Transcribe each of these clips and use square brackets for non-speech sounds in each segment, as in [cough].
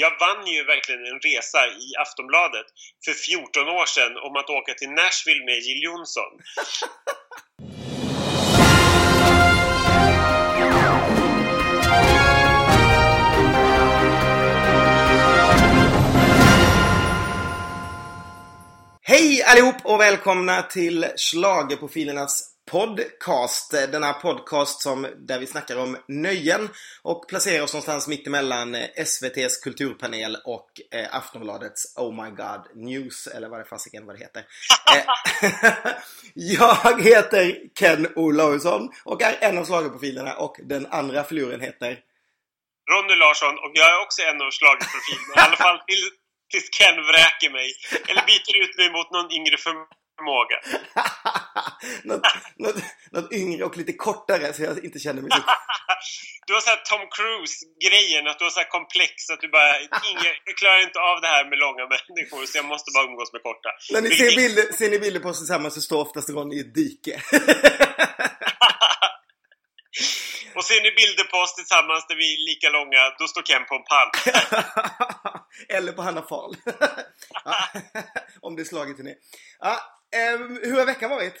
jag vann ju verkligen en resa i Aftonbladet för 14 år sedan om att åka till Nashville med Jill Johnson. Hej allihop och välkomna till Schlagerprofilernas podcast. Denna podcast som, där vi snackar om nöjen och placerar oss någonstans mittemellan eh, SVTs kulturpanel och eh, Aftonbladets Oh My God News, eller vad det fasiken vad det heter. Eh, [laughs] jag heter Ken Olausson och är en av schlagerprofilerna och den andra filuren heter Ronny Larsson och jag är också en av schlagerprofilerna, i alla fall till, tills Ken vräker mig eller byter ut mig mot någon yngre förmåga. [laughs] något, något, något yngre och lite kortare så jag inte känner mig så... [laughs] Du har såhär Tom Cruise-grejen, att du har såhär komplex att du bara, ingen, jag klarar inte av det här med långa människor så jag måste bara umgås med korta. När ni ser bilder, ser ni bilder på oss tillsammans så står oftast Ronny i ett dike. [laughs] Och ser ni bilder på oss tillsammans där vi är lika långa, då står Ken på en pall. Eller på Hanna Fahl. ja, om det är slaget till ni. Ja, eh, hur har veckan varit?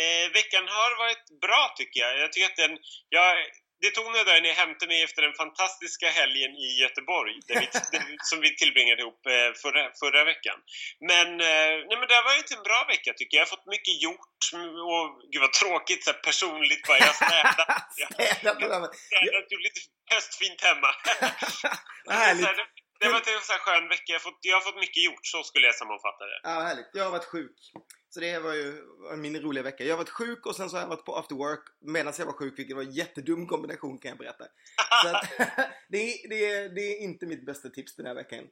Eh, veckan har varit bra tycker jag. Jag tycker att den... Jag, det tog några dagar när jag hämtade mig efter den fantastiska helgen i Göteborg vi, [laughs] som vi tillbringade ihop eh, förra, förra veckan. Men, eh, nej, men det har varit en bra vecka tycker jag. Jag har fått mycket gjort och gud vad tråkigt så här, personligt bara. Jag har städat. [laughs] Jag har städat, gjort lite höstfint hemma. [laughs] Vad härligt. Så här, det, det varit en så här skön vecka. Jag har, fått, jag har fått mycket gjort, så skulle jag sammanfatta det. Ja, härligt. Jag har varit sjuk. Så det var ju min roliga vecka. Jag har varit sjuk och sen så har jag varit på after work medan jag var sjuk, vilket var en jättedum kombination kan jag berätta. [laughs] Så att, [laughs] det, är, det, är, det är inte mitt bästa tips den här veckan.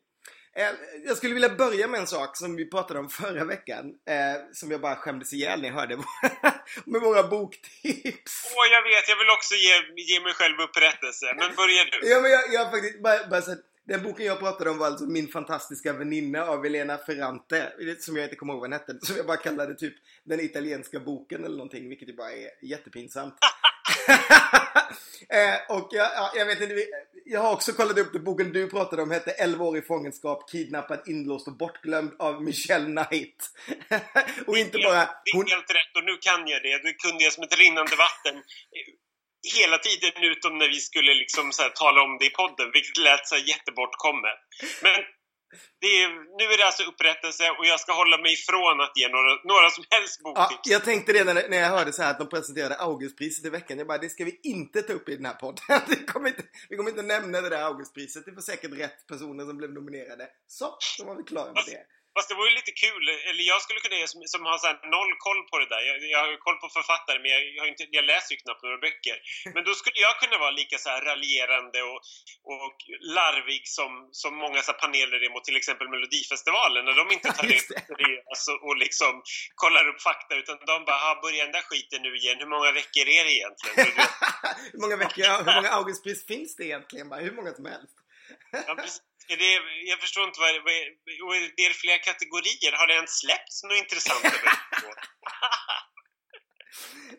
Eh, jag skulle vilja börja med en sak som vi pratade om förra veckan. Eh, som jag bara skämdes ihjäl när jag hörde. [laughs] med våra boktips. Åh, jag vet. Jag vill också ge, ge mig själv upprättelse. Men börja du. Ja, men jag, jag faktiskt bara, bara så den boken jag pratade om var alltså Min fantastiska väninna av Elena Ferrante. Som jag inte kommer ihåg vad den hette. Som jag bara kallade typ Den italienska boken eller någonting. Vilket ju bara är jättepinsamt. [laughs] eh, och jag, ja, jag vet inte. Jag har också kollat upp den boken du pratade om. Hette 11 år i fångenskap, kidnappad, inlåst och bortglömd av Michelle Knight. [laughs] och inte bara... Det är helt rätt och nu kan jag det. Du kunde jag som ett rinnande vatten hela tiden utom när vi skulle liksom så här, tala om det i podden, vilket lät så här jättebortkommet. Men det är, nu är det alltså upprättelse och jag ska hålla mig ifrån att ge några, några som helst boktips. Ja, jag tänkte det när, när jag hörde så här att de presenterade Augustpriset i veckan. Jag bara, det ska vi inte ta upp i den här podden. [laughs] Vi kommer inte, vi kommer inte nämna det där Augustpriset. Det var säkert rätt personer som blev nominerade. Så, då var vi klara med det. Fast det var ju lite kul, eller jag skulle kunna, som, som har så noll koll på det där. Jag, jag har koll på författare men jag, jag, har inte, jag läser ju knappt några böcker. Men då skulle jag kunna vara lika så här raljerande och, och larvig som, som många så paneler är mot till exempel Melodifestivalen. När de inte tar [laughs] det seriöst och, och liksom kollar upp fakta utan de bara, börja den där skiten nu igen. Hur många veckor är det egentligen? [laughs] hur många veckor, hur många Augustpris finns det egentligen? Bara, hur många som helst. Ja, är det, jag förstår inte vad, vad är det flera kategorier? Har det ens släppts något intressant? [laughs]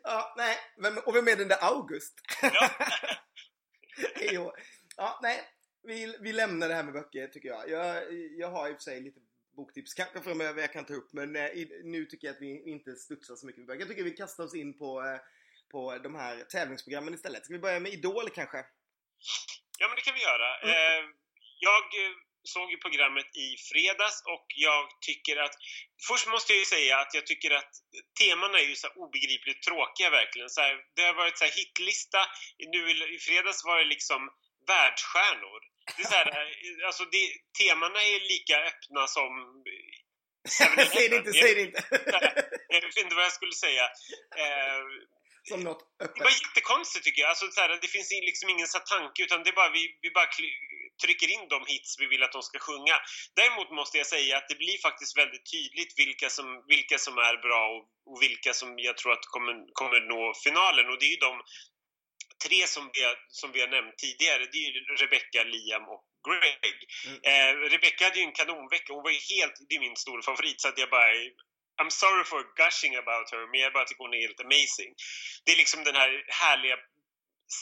ja, nej, vem, och vem är den där August? ja. [laughs] ja, nej, vi, vi lämnar det här med böcker tycker jag. Jag, jag har i och för sig lite boktips kanske framöver jag kan ta upp men eh, nu tycker jag att vi inte studsar så mycket med böcker. Jag tycker vi kastar oss in på, eh, på de här tävlingsprogrammen istället. Ska vi börja med Idol kanske? Ja men det kan vi göra. Mm. Eh, jag eh, såg ju programmet i fredags och jag tycker att... Först måste jag ju säga att jag tycker att temana är ju så obegripligt tråkiga verkligen. Så här, det har varit så här hitlista, nu i fredags var det liksom världsstjärnor. Det är så här, eh, alltså det, temana är lika öppna som [laughs] säg det inte, säg det inte! [laughs] jag vet inte vad jag skulle säga. Eh, som något öppet. Det var jättekonstigt tycker jag. Alltså, så här, det finns liksom ingen så tanke utan det är bara, vi, vi bara trycker in de hits vi vill att de ska sjunga. Däremot måste jag säga att det blir faktiskt väldigt tydligt vilka som, vilka som är bra och, och vilka som jag tror att kommer, kommer nå finalen. Och det är ju de tre som vi, har, som vi har nämnt tidigare. Det är ju Rebecca, Liam och Greg. Mm. Eh, Rebecca hade ju en kanonvecka. Hon var ju helt, det är min stora favorit, så att jag bara I'm sorry for gushing about her, men jag bara tycker hon är helt amazing. Det är liksom den här härliga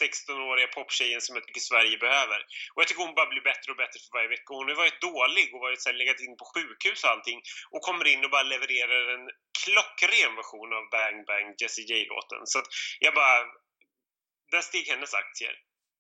16-åriga poptjejen som jag tycker Sverige behöver. Och jag tycker hon bara blir bättre och bättre för varje vecka. Hon har varit dålig och varit så här, legat in på sjukhus och allting och kommer in och bara levererar en klockren version av Bang Bang Jessie J-låten. Så att jag bara... Där steg hennes aktier.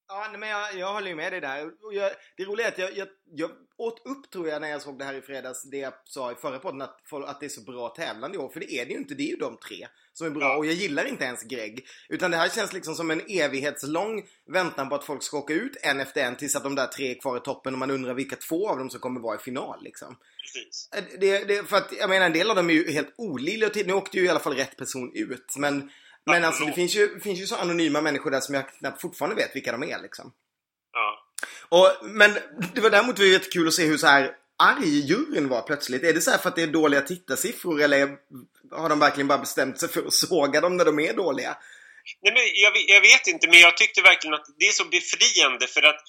Ja, men jag, jag håller ju med dig där. Jag, det roliga är att jag, jag, jag åt upp, tror jag, när jag såg det här i fredags, det jag sa i förra podden, att, att det är så bra tävlande i år. För det är det ju inte. Det är ju de tre som är bra. Ja. Och jag gillar inte ens Greg. Utan det här känns liksom som en evighetslång väntan på att folk ska åka ut en efter en tills att de där tre är kvar i toppen och man undrar vilka två av dem som kommer vara i final liksom. Precis. Det, det, för att, jag menar, en del av dem är ju helt olidliga. Nu åkte ju i alla fall rätt person ut. Men men alltså det finns ju, finns ju så anonyma människor där som jag knappt fortfarande vet vilka de är liksom. Ja. Och, men det var däremot jättekul att se hur så här arg juryn var plötsligt. Är det så för att det är dåliga tittarsiffror eller har de verkligen bara bestämt sig för att såga dem när de är dåliga? Nej, men jag, jag, vet inte, men jag tyckte verkligen att det är så befriande för att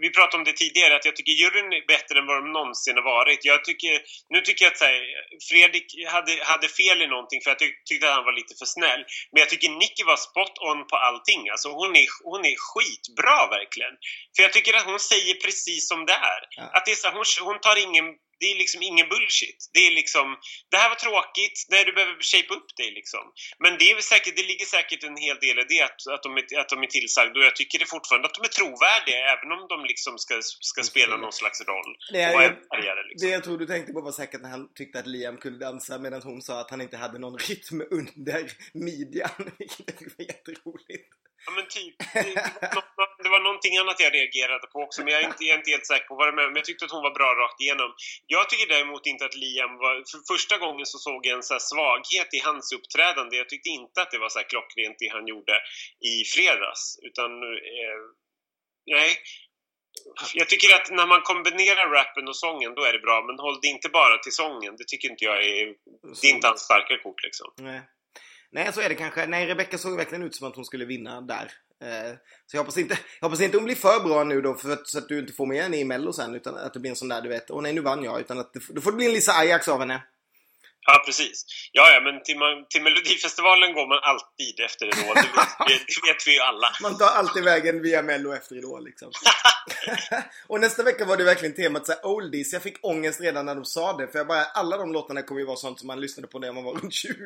vi pratade om det tidigare, att jag tycker juryn är bättre än vad de någonsin har varit. Jag tycker, nu tycker jag att här, Fredrik hade, hade fel i någonting för jag tyck, tyckte att han var lite för snäll. Men jag tycker Nicky var spot on på allting. Alltså hon är, hon är skitbra verkligen. För jag tycker att hon säger precis som det är. Att det är så, hon, hon tar ingen det är liksom ingen bullshit. Det är liksom, det här var tråkigt, nej du behöver shape upp dig liksom. Men det, är säkert, det ligger säkert en hel del i det att, att, de är, att de är tillsagda och jag tycker det fortfarande att de är trovärdiga även om de liksom ska, ska spela någon slags roll. Det, är, jag, färgare, liksom. det jag tror du tänkte på var säkert när han tyckte att Liam kunde dansa medan hon sa att han inte hade någon rytm under midjan, [laughs] vilket var jätteroligt. Men typ. Det, var någonting annat jag reagerade på också, men jag är inte, jag är inte helt säker på vad det är. Men jag tyckte att hon var bra rakt igenom. Jag tycker däremot inte att Liam var... För första gången så såg jag en så svaghet i hans uppträdande. Jag tyckte inte att det var så här klockrent det han gjorde i fredags. Utan... Eh, nej. Jag tycker att när man kombinerar rappen och sången, då är det bra. Men håll det inte bara till sången. Det tycker inte jag är... Det är inte hans starka kort liksom. Nej. Nej, så är det kanske. Nej, Rebecca såg verkligen ut som att hon skulle vinna där. Eh, så jag hoppas inte, jag hoppas inte hon blir för bra nu då för att, så att du inte får med henne i Mello sen. Utan att det blir en sån där, du vet, åh nej nu vann jag. Utan att det, då får det bli en Lisa Ajax av henne. Ja, precis. Ja, ja, men till, man, till Melodifestivalen går man alltid efter Idol. Det vet, [laughs] det vet vi ju alla. Man tar alltid vägen via Mello efter Idol liksom. [laughs] och nästa vecka var det verkligen temat såhär oldies. Jag fick ångest redan när de sa det. För jag bara, alla de låtarna kommer ju vara sånt som man lyssnade på när man var runt 20. [laughs]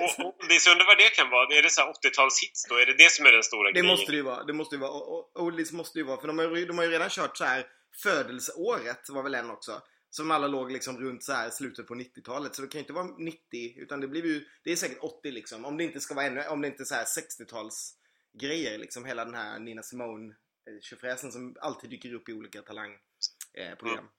och, det så undrar vad det kan vara. Är det så 80-talshits då? Är det det som är den stora det grejen? Måste det ju vara. Det måste ju vara. Och, oldies måste ju vara. För de har ju, de har ju redan kört så här Födelseåret var väl en också. Som alla låg liksom runt så här slutet på 90-talet. Så det kan ju inte vara 90 utan det blir ju, det är säkert 80 liksom. Om det inte ska vara ännu, om det inte är så här 60-tals grejer liksom. Hela den här Nina Simone eh, tjofräsen som alltid dyker upp i olika talangprogram. Eh.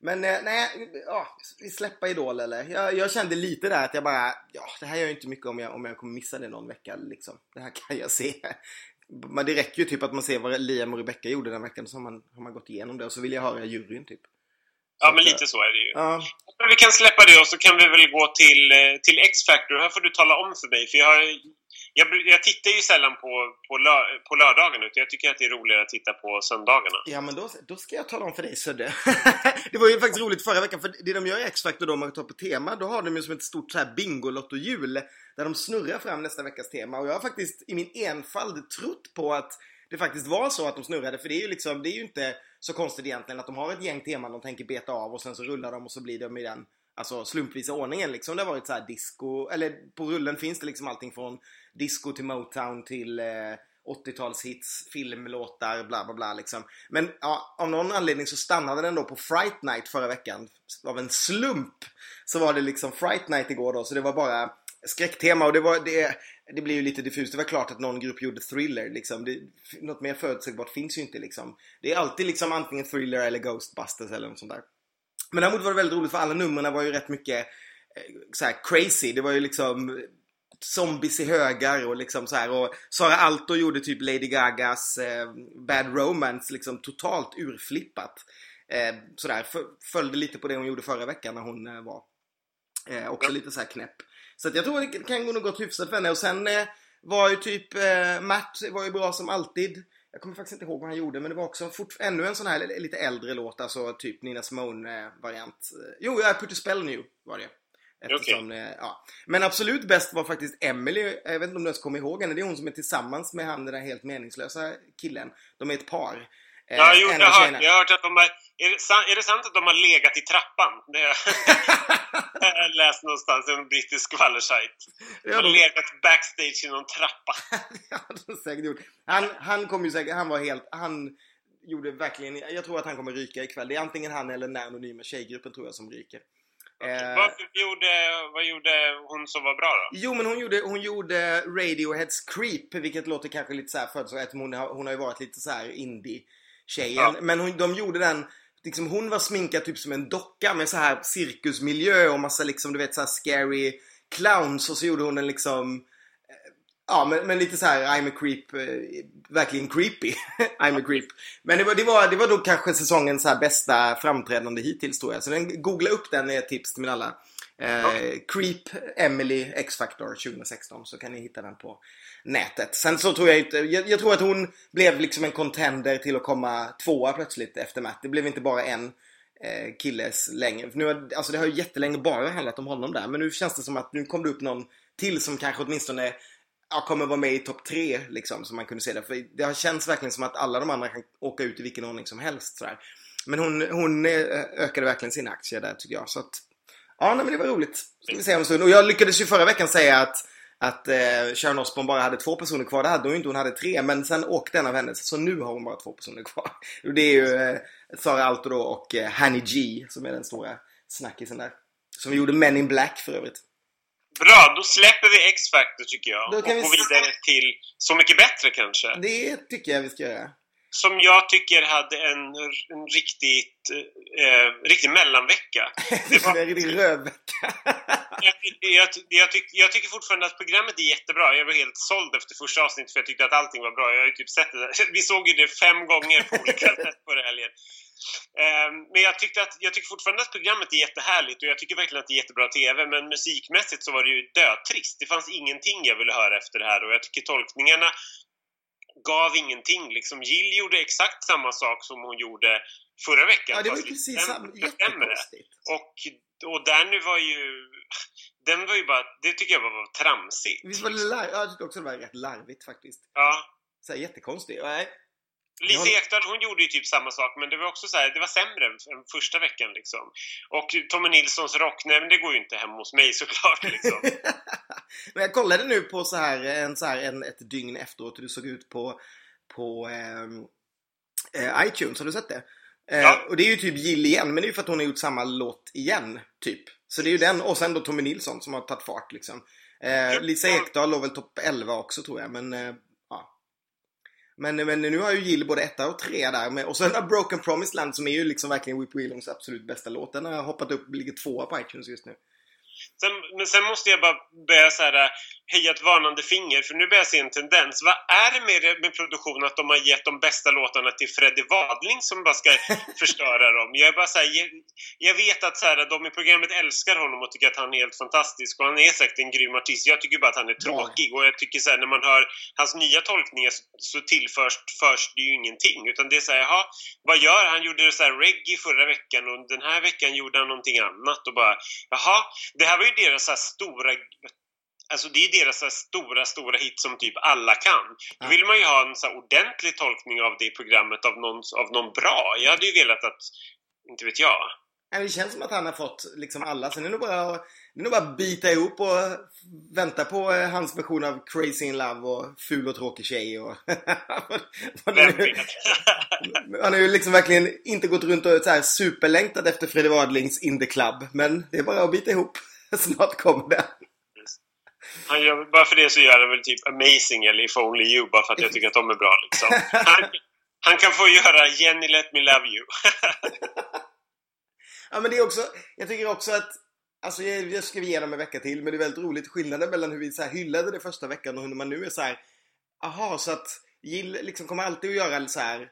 Men eh, nej, ja, vi släpper Idol eller? Jag, jag, kände lite där att jag bara, ja det här gör ju inte mycket om jag, om jag kommer missa det någon vecka liksom. Det här kan jag se. Men det räcker ju typ att man ser vad Liam och Rebecca gjorde den veckan så har man, har man gått igenom det och så vill jag höra juryn typ. Ja, men lite så är det ju. Ja. Vi kan släppa det och så kan vi väl gå till, eh, till X-Factor. Här får du tala om för mig, för jag, jag, jag tittar ju sällan på, på, lö, på lördagen utan jag tycker att det är roligare att titta på söndagarna. Ja, men då, då ska jag tala om för dig Södde. [laughs] det var ju faktiskt roligt förra veckan, för det de gör i X-Factor då, om man tar på tema, då har de ju som ett stort så här Bingolotto-hjul där de snurrar fram nästa veckas tema. Och jag har faktiskt i min enfald trott på att det faktiskt var så att de snurrade. För det är ju liksom, det är ju inte så konstigt egentligen att de har ett gäng teman de tänker beta av och sen så rullar de och så blir de i den alltså slumpvisa ordningen liksom. Det har varit så här disco, eller på rullen finns det liksom allting från disco till Motown till eh, 80-talshits, filmlåtar, bla bla bla liksom. Men ja, av någon anledning så stannade den då på Fright Night förra veckan. Av en slump så var det liksom Fright Night igår då, så det var bara skräcktema och det var, det, det blir ju lite diffust. Det var klart att någon grupp gjorde thriller liksom. Det, något mer förutsägbart finns ju inte liksom. Det är alltid liksom antingen thriller eller Ghostbusters eller något sånt där. Men däremot var det väldigt roligt för alla numren var ju rätt mycket eh, så här, crazy. Det var ju liksom zombies i högar och liksom så här. Och Sara Alto gjorde typ Lady Gagas eh, Bad Romance liksom totalt urflippat. Eh, sådär, följde lite på det hon gjorde förra veckan när hon eh, var eh, också lite så här knäpp. Så jag tror det kan nog gått hyfsat för henne. Och sen eh, var ju typ eh, Matt var ju bra som alltid. Jag kommer faktiskt inte ihåg vad han gjorde men det var också fort, ännu en sån här lite äldre låt. Alltså typ Nina Simone-variant. Jo, jag Put a Spell New var det. Eftersom, okay. ja. Men absolut bäst var faktiskt Emily. Jag vet inte om du ens kommer ihåg henne. Det är hon som är tillsammans med han den där helt meningslösa killen. De är ett par. Eh, ja, jo, jag, har, jag har hört att de har... Är det, sant, är det sant att de har legat i trappan? Det har [laughs] jag läst någonstans i en brittisk skvallersajt. De har de... legat backstage i någon trappa. [laughs] det har säkert gjort. Han, han kom ju säkert... Han var helt... Han gjorde verkligen... Jag tror att han kommer ryka ikväll. Det är antingen han eller den anonyma tjejgruppen tror jag som ryker. Eh, vad, gjorde, vad gjorde hon som var bra då? Jo men hon gjorde, hon gjorde Radioheads Creep vilket låter kanske lite såhär för att hon har, hon har ju varit lite såhär indie tjejen. Ja. Men hon, de gjorde den liksom hon var sminkad typ som en docka med så här cirkusmiljö och massa liksom du vet så här scary clowns och så gjorde hon den liksom Ja, men, men lite så här I'm a creep, eh, verkligen creepy. [laughs] I'm a creep. Men det var, det, var, det var då kanske säsongens så bästa framträdande hittills tror jag. Så den, googla upp den är ett tips till alla. Eh, ja. Creep Emily X-Factor 2016 så kan ni hitta den på nätet. Sen så tror jag inte, jag, jag, tror att hon blev liksom en contender till att komma tvåa plötsligt efter Matt. Det blev inte bara en eh, killes längre. För nu, alltså det har ju jättelänge bara handlat om honom där. Men nu känns det som att nu kom det upp någon till som kanske åtminstone ja, kommer vara med i topp tre liksom, som man kunde se det. För det har känts verkligen som att alla de andra kan åka ut i vilken ordning som helst. Sådär. Men hon, hon eh, ökade verkligen sin aktie där tycker jag. Så att, ja, nej, men det var roligt. Ska vi se om en stund. Och jag lyckades ju förra veckan säga att att eh, Sharon Osbourne bara hade två personer kvar. Det hade hon inte, hon hade tre. Men sen åkte en av henne. Så nu har hon bara två personer kvar. Och [laughs] det är ju eh, Sara Alto då och eh, Hanny G som är den stora snackisen där. Som gjorde Men in Black för övrigt. Bra, då släpper vi X-Factor tycker jag. Då kan och går vidare till Så mycket bättre kanske. Det tycker jag vi ska göra. Som jag tycker hade en, en riktigt, eh, riktig mellanvecka. Det var [laughs] en riktig rövvecka. jag, jag, jag, tyck, jag, tycker fortfarande att programmet är jättebra. Jag var helt såld efter första avsnittet för jag tyckte att allting var bra. Jag har ju typ sett det. Vi såg ju det fem gånger på olika [laughs] sätt på helgen. Ehm, men jag, tyckte att, jag tycker fortfarande att programmet är jättehärligt och jag tycker verkligen att det är jättebra TV men musikmässigt så var det ju dötrist. Det fanns ingenting jag ville höra efter det här och jag tycker tolkningarna gav ingenting. Liksom Jill gjorde exakt samma sak som hon gjorde förra veckan. Ja, det var ju precis samma. Jättekonstigt. Och, och Danny var ju... Den var ju bara... Det tycker jag var tramsigt. Visst var det larvigt? Jag tyckte också det var rätt larvigt faktiskt. Ja. Så här, jättekonstigt. Nej, Lise Ekdahl hon gjorde ju typ samma sak men det var också så här, det var sämre än första veckan liksom. Och Tommy Nilssons rock, nej men det går ju inte hem hos mig såklart liksom. [laughs] men jag kollade nu på så här, en, så här en, ett dygn efteråt hur det såg ut på, på ehm, eh, iTunes, har du sett det? Eh, ja. Och det är ju typ Jill igen, men det är ju för att hon har gjort samma låt igen, typ. Så det är ju den, och sen då Tommy Nilsson som har tagit fart liksom. Eh, Lisa Ekdahl låg väl topp 11 också tror jag, men eh, men, men nu har ju Jill både etta och tre där. Med, och sen har Broken Promised Land som är ju liksom verkligen Whip Williams absolut bästa låt. Den har hoppat upp, ligger tvåa på iTunes just nu. Sen, men sen måste jag bara börja så här, höja ett varnande finger, för nu börjar jag se en tendens. Vad är det med, med produktionen att de har gett de bästa låtarna till Freddie Wadling som bara ska [laughs] förstöra dem? Jag bara så här, jag, jag, vet att så här, de i programmet älskar honom och tycker att han är helt fantastisk och han är säkert en grym artist. Jag tycker bara att han är tråkig och jag tycker så här, när man hör hans nya tolkningar så, så tillförs förs det ju ingenting. Utan det är så här, jaha, vad gör han? Han gjorde så reggae förra veckan och den här veckan gjorde han någonting annat och bara, jaha, det här var ju deras så stora Alltså det är deras stora, stora hit som typ alla kan. Då vill man ju ha en så ordentlig tolkning av det programmet av någon, av någon bra. Jag hade ju velat att, inte vet jag. Det känns som att han har fått liksom alla. Sen är det nog bara, det är nog bara bita ihop och vänta på eh, hans version av Crazy in Love och Ful och tråkig tjej och... [laughs] [laughs] han har ju liksom verkligen inte gått runt och så här superlängtat efter Freddie Wadlings In the Club. Men det är bara att bita ihop. [laughs] Snart kommer det. Han gör, bara för det så gör han väl typ Amazing eller If Only You bara för att jag tycker att de är bra liksom. [laughs] Han, han kan få göra Jenny Let Me Love You. [laughs] ja men det är också, jag tycker också att Alltså jag, jag skrev igenom en vecka till men det är väldigt roligt skillnaden mellan hur vi så här hyllade det första veckan och hur man nu är så här. Aha, så att Jill liksom kommer alltid att göra så här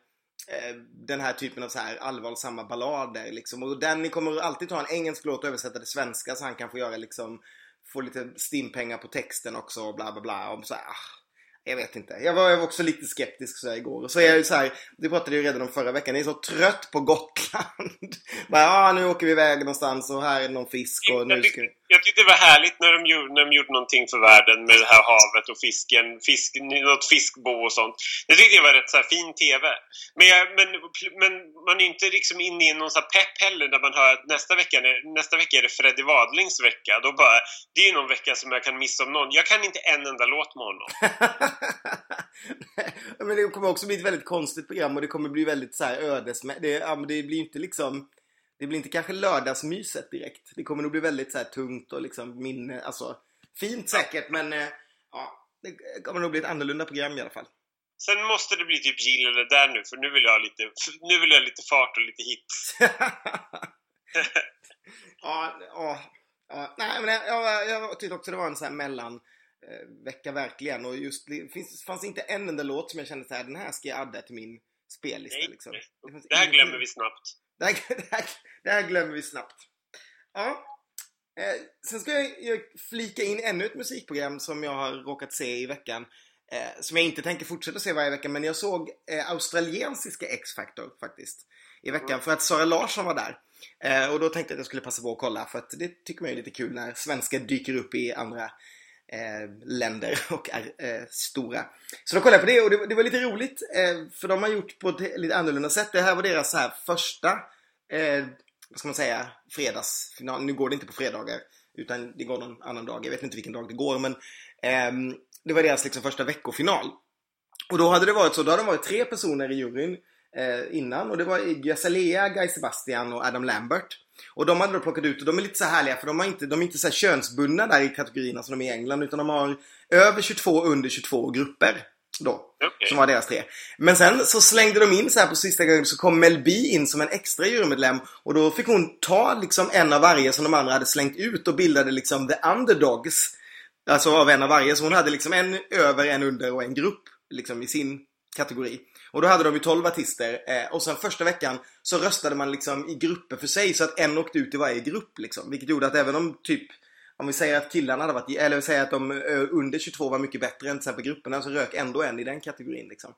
Eh, den här typen av så här allvarsamma ballader liksom. Och Danny kommer alltid ta en engelsk låt och översätta det svenska så han kan få göra liksom få lite stimpengar på texten också och bla bla bla. Och så här, ah, jag vet inte. Jag var, jag var också lite skeptisk så här igår. Och så är jag ju så här, det pratade jag ju redan om förra veckan. Jag är så trött på Gotland. [laughs] Bara, ah, nu åker vi iväg någonstans och här är någon fisk och nu ska... jag tyckte det var härligt när de, gjorde, när de gjorde någonting för världen med det här havet och fisken, fisk, något fiskbo och sånt. Det tyckte jag var rätt så fin TV. Men, jag, men, men man är inte liksom inne i någon så här pepp heller när man hör att nästa vecka, nästa vecka är det Freddie Wadlings vecka. Då bara, det är ju någon vecka som jag kan missa om någon. Jag kan inte en enda låt med honom. [laughs] [laughs] men det kommer också bli ett väldigt konstigt program och det kommer bli väldigt så här ödesmässigt. Det, ja, det blir inte liksom det blir inte kanske lördagsmyset direkt. Det kommer nog bli väldigt så här tungt och liksom minne, alltså fint säkert men eh, ja, det kommer nog bli ett annorlunda program i alla fall. Sen måste det bli typ Jill eller där nu för nu vill jag ha lite, nu vill jag ha lite fart och lite hits. [laughs] ja, ja, ja, nej men jag, jag, jag tyckte också det var en sån här mellan vecka verkligen och just det finns, fanns inte en enda låt som jag kände så här, den här ska jag adda till min spellista nej, liksom. Det, det här glömmer vi snabbt. Det här, [laughs] det, här, det här, glömmer vi snabbt. Ja. Eh, sen ska jag flika in ännu ett musikprogram som jag har råkat se i veckan. Eh, som jag inte tänker fortsätta se varje vecka, men jag såg eh, australiensiska X-Factor faktiskt. I veckan, mm. för att Sara Larsson var där. Eh, och då tänkte jag att jag skulle passa på att kolla, för att det tycker man är lite kul när svenskar dyker upp i andra Eh, länder [laughs] och är eh, stora. Så då kollade jag på det och det, det var lite roligt eh, för de har gjort på ett lite annorlunda sätt. Det här var deras så här första, eh, vad ska man säga, fredagsfinal. Nu går det inte på fredagar utan det går någon annan dag. Jag vet inte vilken dag det går men ehm, det var deras liksom första veckofinal. Och då hade det varit så, då hade de varit tre personer i juryn eh, innan och det var Iggy Azalea, Guy Sebastian och Adam Lambert. Och de hade då plockat ut och de är lite så härliga för de, har inte, de är inte så könsbundna där i kategorierna som de är i England utan de har över 22 och under 22 grupper. Då. Okay. Som var deras tre. Men sen så slängde de in så här på sista gången så kom Mel B in som en extra jurymedlem och då fick hon ta liksom en av varje som de andra hade slängt ut och bildade liksom the underdogs. Alltså av en av varje. Så hon hade liksom en över, en under och en grupp liksom i sin kategori. Och då hade de ju 12 artister eh, och sen första veckan så röstade man liksom i grupper för sig så att en åkte ut i varje grupp liksom. Vilket gjorde att även om typ om vi säger att killarna hade varit, eller vi säger att de eh, under 22 var mycket bättre än till exempel grupperna så rök ändå en i den kategorin liksom.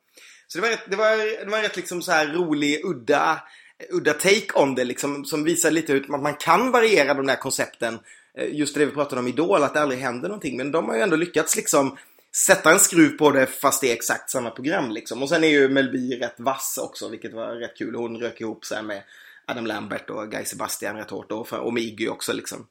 Så det var, rätt, det var, det var rätt liksom så här rolig, udda, udda take on det liksom som visar lite hur man kan variera de där koncepten. Eh, just det vi pratade om Idol, att det aldrig händer någonting. Men de har ju ändå lyckats liksom sätta en skruv på det fast det är exakt samma program liksom. Och sen är ju Melby rätt vass också, vilket var rätt kul. Hon rök ihop sig med Adam Lambert och Guy Sebastian rätt hårt och, och med Iggy också liksom.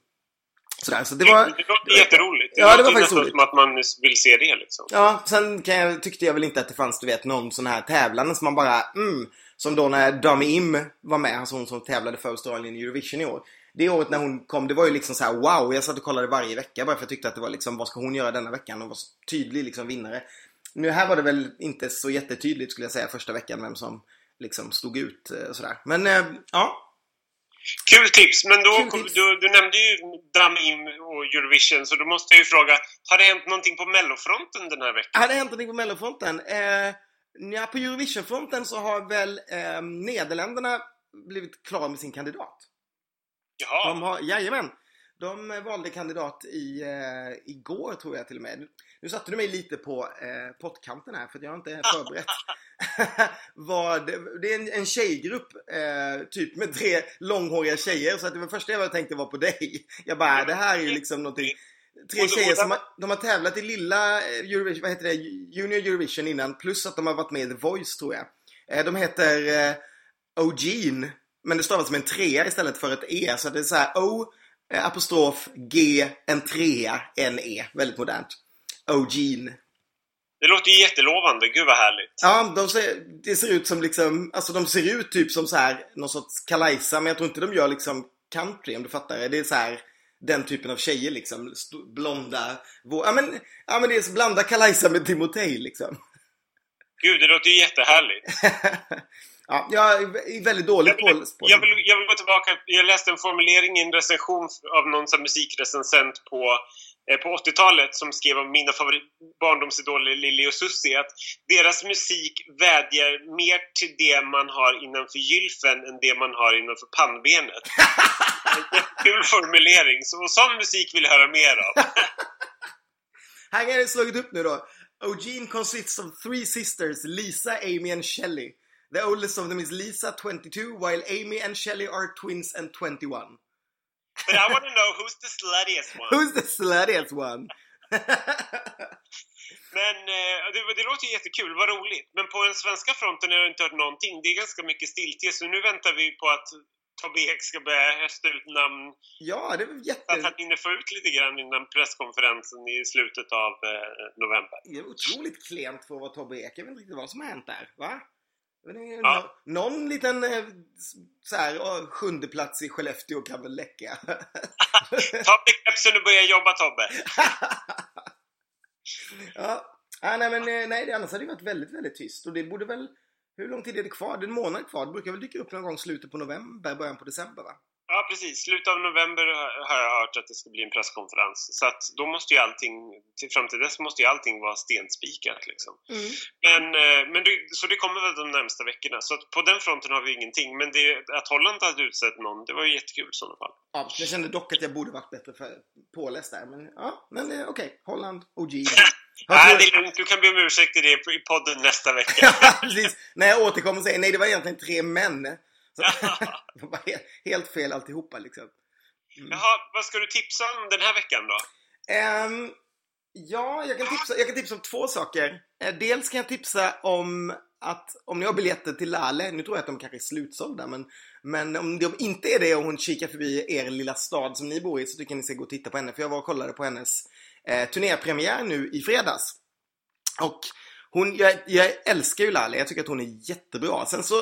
Sådär, så det var... Det låter jätteroligt. Det ja, det var faktiskt roligt. som att man vill se det liksom. Ja, sen jag, tyckte jag väl inte att det fanns, du vet, någon sån här tävlande som man bara, mm. Som då när Dami Im var med, alltså hon som tävlade för Australien i Eurovision i år det året när hon kom, det var ju liksom så här: wow. Jag satt och kollade varje vecka bara för jag tyckte att det var liksom, vad ska hon göra denna veckan? Hon var så tydlig liksom vinnare. Nu här var det väl inte så jättetydligt skulle jag säga första veckan vem som liksom stod ut eh, sådär. Men äh, ja. Kul tips! Men då, tips. Du, du, nämnde ju Dram In och Eurovision så då måste jag ju fråga, har det hänt någonting på mellofronten den här veckan? Har det hänt någonting på mellofronten? Eh, ja, på Eurovisionfronten så har väl eh, Nederländerna blivit klara med sin kandidat. Jaha. De har, jajamän. De valde kandidat i, eh, igår tror jag till och med. Nu satte du mig lite på eh, pottkanten här för jag har inte [laughs] förberett. [laughs] Vad, det är en, en tjejgrupp, eh, typ med tre långhåriga tjejer. Så att det var första jag tänkte var på dig. Jag bara, det här är ju liksom någonting. Tre tjejer som har, de har tävlat i lilla eh, Eurovision, vad heter det, Junior Eurovision innan. Plus att de har varit med i The Voice tror jag. Eh, de heter eh, Ogene men det stavas som en trea istället för ett E. Så det är så här O, eh, apostrof, G, en trea, en E. Väldigt modernt. Ogene. Det låter ju jättelovande. Gud vad härligt. Ja, de ser, det ser ut som liksom, alltså de ser ut typ som så här någon sorts Kalaisa, men jag tror inte de gör liksom country om du fattar det. Det är så här den typen av tjejer liksom. Blonda. Ja men, ja, men det är blanda Kalaisa med Timotej liksom. Gud, det låter ju jättehärligt. [laughs] Ja, jag är väldigt dålig jag vill, på, jag vill, jag vill gå tillbaka. Jag läste en formulering i en recension av någon som musikrecensent på, eh, på 80-talet som skrev om mina barndomsidoler Lili och Susie att deras musik vädjar mer till det man har innanför gylfen än det man har innanför pannbenet. en kul formulering. Så sån musik vill jag höra mer av. [laughs] Här har jag slagit upp nu då. Eugene consists of three sisters, Lisa, Amy and Shelley. The oldest of them is Lisa, 22, while Amy and Shelley are twins and 21. But I want to know who's the sluttiest one. Who's the sluttiest one? [laughs] Men eh, det, det låter ju jättekul, vad roligt. Men på den svenska fronten har jag inte hört någonting. Det är ganska mycket stiltje, så nu väntar vi på att Tobbe Ek ska börja hösta ut namn. Ja, det är Att jätte... han hinner få ut lite grann innan presskonferensen i slutet av eh, november. Det är otroligt klent för att vara Tobbe Ek. Jag vet inte riktigt vad som har hänt där. Va? Inte, Ja. nå- Någon liten eh, så här, sjunde plats i Skellefteå kan väl läcka. [laughs] Ta dig kepsen och börja jobba Tobbe! [laughs] ja. Ah, nej, men eh, nej, det annars hade det varit väldigt, väldigt tyst. Och det borde väl... Hur lång tid är det kvar? Det är en månad kvar. Det brukar väl dyka upp någon gång slutet på november, början på december, va? Ja, precis. Slutet av november har jag hört att det ska bli en presskonferens. Så att då måste ju allting, till, fram till dess måste ju allting vara stenspikat liksom. Men, eh, men det, så det kommer väl de närmsta veckorna. Så på den fronten har vi ingenting. Men det, att Holland hade utsett någon, det var ju jättekul i sådana fall. Ja, jag kände dock att jag borde varit bättre för påläst där. Men ja, men eh, okej. Holland, OG. [laughs] Nej, det är lugnt. Du kan be om ursäkt i det i podden nästa vecka. [laughs] När jag återkommer och säger nej, det var egentligen tre män. [laughs] Det var helt, helt fel alltihopa liksom. Jaha, vad ska du tipsa om den här veckan då? Ehm, ja, jag kan, tipsa, jag kan tipsa om två saker. Eh, dels kan jag tipsa om att om ni har biljetter till Lale, nu tror jag att de kanske är slutsålda, men, men om de inte är det och hon kikar förbi er lilla stad som ni bor i så tycker jag ni ska gå och titta på henne. För jag var och kollade på hennes eh, turnépremiär nu i fredags. Och hon, jag, jag älskar ju Lale, jag tycker att hon är jättebra. Sen så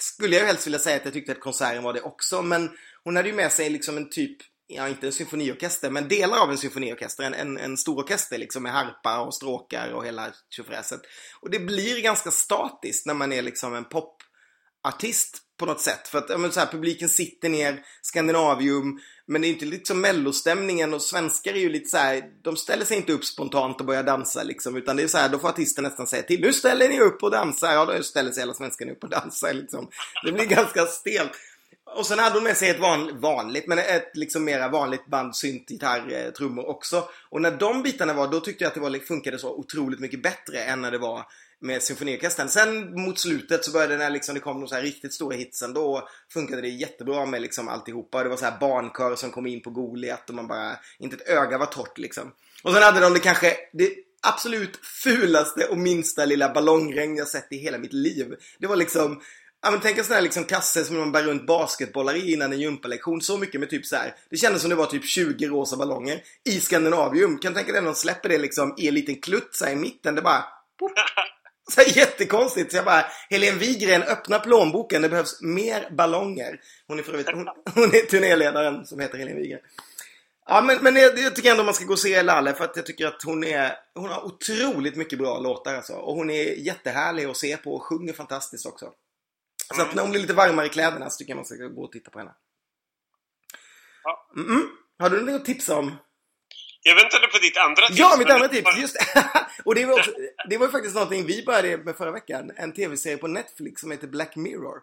skulle jag helst vilja säga att jag tyckte att konserten var det också, men hon hade ju med sig liksom en typ, ja inte en symfoniorkester, men delar av en symfoniorkester, en, en, en stor orkester liksom med harpa och stråkar och hela tjofräset. Och det blir ganska statiskt när man är liksom en popartist på något sätt. För att ja, men så här, publiken sitter ner, Skandinavium, men det är inte liksom mellostämningen och svenskar är ju lite så här, de ställer sig inte upp spontant och börjar dansa liksom, utan det är så här, då får artisten nästan säga till, nu ställer ni upp och dansar, ja då ställer sig hela svenskarna upp och dansar liksom. Det blir ganska stelt. Och sen hade hon med sig ett van, vanligt, men ett liksom mera vanligt band, synt, gitarr, eh, trummor också. Och när de bitarna var, då tyckte jag att det var, funkade så otroligt mycket bättre än när det var med symfoniorkestern. Sen mot slutet så började det när liksom det kom de så här riktigt stora hitsen, då funkade det jättebra med liksom alltihopa. Det var så här barnkör som kom in på Goliat och man bara, inte ett öga var torrt liksom. Och sen hade de det kanske, det absolut fulaste och minsta lilla ballongregn jag sett i hela mitt liv. Det var liksom Ja men tänk en sån här liksom kasse som man bär runt basketbollar i innan en gympalektion. Så mycket med typ så här. Det kändes som det var typ 20 rosa ballonger i Skandinavium. Kan du tänka dig när de släpper det liksom i en liten klutt så här i mitten. Det bara... Pop. [laughs] [laughs] Så här, jättekonstigt. Så jag bara, Helene Wigren, öppna plånboken. Det behövs mer ballonger. Hon är för övrigt, hon, hon är turnéledaren som heter Helene Wigren. Ja men, men jag, jag tycker ändå man ska gå och se Lalle för att jag tycker att hon är Hon har otroligt mycket bra låtar alltså. Och hon är jättehärlig att se på och sjunger fantastiskt också. Så att när hon blir lite varmare i kläderna så tycker jag man ska gå och titta på henne. Mm -mm. Har du något att tipsa om? Jag väntade på ditt andra tips. Ja, mitt andra tips! Just. [laughs] Och det var, också, det var ju faktiskt någonting vi började med förra veckan. En tv-serie på Netflix som heter Black Mirror.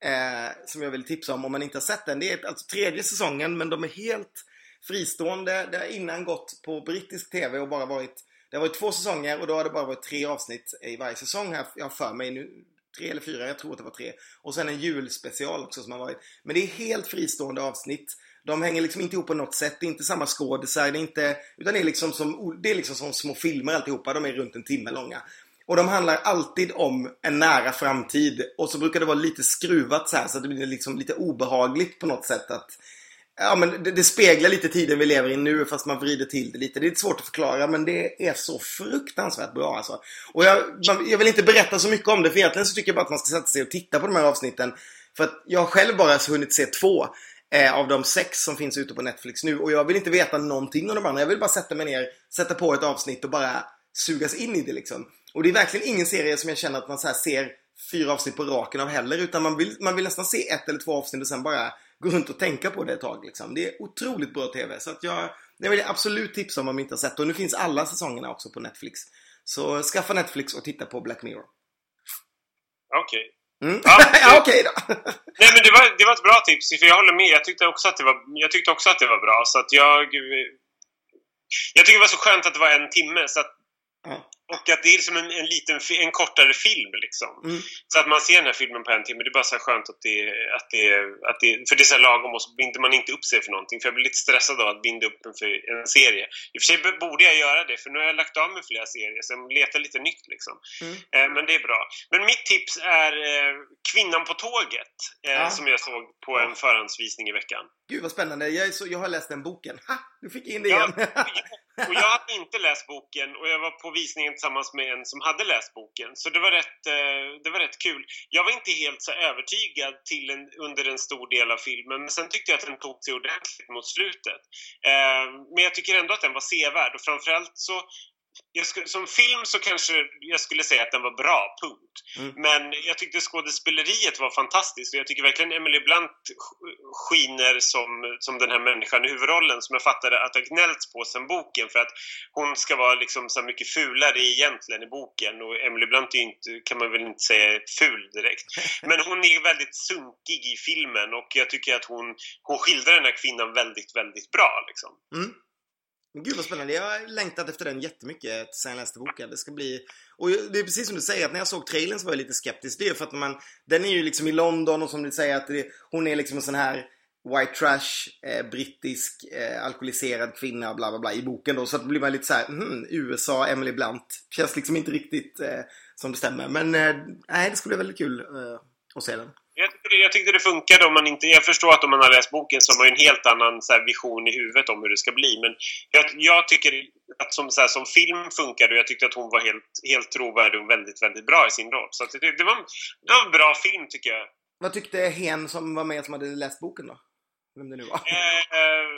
Eh, som jag vill tipsa om om man inte har sett den. Det är alltså tredje säsongen men de är helt fristående. Det har innan gått på brittisk tv och bara varit Det har varit två säsonger och då har det bara varit tre avsnitt i varje säsong här. Jag har för mig nu. Tre eller fyra, jag tror att det var tre. Och sen en julspecial också som har varit. Men det är helt fristående avsnitt. De hänger liksom inte ihop på något sätt. Det är inte samma skådisar. Det är inte, utan det är liksom som, det är liksom som små filmer alltihopa. De är runt en timme långa. Och de handlar alltid om en nära framtid. Och så brukar det vara lite skruvat så här så att det blir liksom lite obehagligt på något sätt att Ja men det, det speglar lite tiden vi lever i nu fast man vrider till det lite. Det är lite svårt att förklara men det är så fruktansvärt bra alltså. Och jag, man, jag vill inte berätta så mycket om det för egentligen så tycker jag bara att man ska sätta sig och titta på de här avsnitten. För att jag har själv bara hunnit se två eh, av de sex som finns ute på Netflix nu. Och jag vill inte veta någonting om de andra. Jag vill bara sätta mig ner, sätta på ett avsnitt och bara sugas in i det liksom. Och det är verkligen ingen serie som jag känner att man så här ser fyra avsnitt på raken av heller. Utan man vill, man vill nästan se ett eller två avsnitt och sen bara gå runt och tänka på det ett tag. Liksom. Det är otroligt bra TV. Så att jag, det vill jag absolut tipsa om om man inte har sett. Och nu finns alla säsongerna också på Netflix. Så skaffa Netflix och titta på Black Mirror. Okej. Mm. Ja, [laughs] Ja, okej då. [laughs] Nej men det var, det var ett bra tips, för jag håller med. Jag tyckte också att det var, jag tyckte också att det var bra. Så att jag... Jag tycker det var så skönt att det var en timme. Så att. Och att det är som en, en liten, en kortare film liksom. Mm. Så att man ser den här filmen på en timme, det är bara så skönt att det, att det, att det för det är så lagom och så binder man inte upp sig för någonting. För jag blir lite stressad av att binda upp en för en serie. I och för sig borde jag göra det, för nu har jag lagt av med flera serier, så jag letar lite nytt liksom. Mm. Eh, men det är bra. Men mitt tips är eh, Kvinnan på tåget, eh, ja. som jag såg på en förhandsvisning i veckan. Gud vad spännande, jag, så, jag har läst den boken. Ha! Du fick in det igen. Ja, och jag hade inte läst boken och jag var på visningen tillsammans med en som hade läst boken. Så det var rätt, eh, det var rätt kul. Jag var inte helt så övertygad till en, under en stor del av filmen men sen tyckte jag att den tog sig ordentligt mot slutet. Eh, men jag tycker ändå att den var sevärd och framförallt så skulle, som film så kanske jag skulle säga att den var bra, punkt. Mm. Men jag tyckte skådespeleriet var fantastiskt och jag tycker verkligen Emily Blunt skiner som, som den här människan i huvudrollen som jag fattade att har gnällts på sen boken för att hon ska vara liksom så mycket fulare egentligen i boken och Emily Blunt är inte, kan man väl inte säga ful direkt. [laughs] Men hon är väldigt sunkig i filmen och jag tycker att hon, hon skildrar den här kvinnan väldigt, väldigt bra liksom. Mm. Gud vad spännande. Jag har längtat efter den jättemycket sen jag läste boken. Det ska bli... Och det är precis som du säger att när jag såg trailern så var jag lite skeptisk. Det är för att man... Den är ju liksom i London och som du säger att det, hon är liksom en sån här white trash, eh, brittisk, eh, alkoholiserad kvinna bla bla bla i boken då. Så att blir man lite så här, mm, USA, Emily Blunt. Känns liksom inte riktigt eh, som det stämmer. Men eh, nej, det skulle bli väldigt kul eh, att se den. Jag tyckte, jag tyckte det funkade om man inte... Jag förstår att om man har läst boken så har man en helt annan så här, vision i huvudet om hur det ska bli. Men jag, jag tycker att som, så här, som film funkade och jag tyckte att hon var helt, helt trovärdig och väldigt, väldigt bra i sin roll. Så det, det, var, det var en bra film tycker jag. Vad tyckte Hen som var med som hade läst boken då? Vem det nu var? Eh,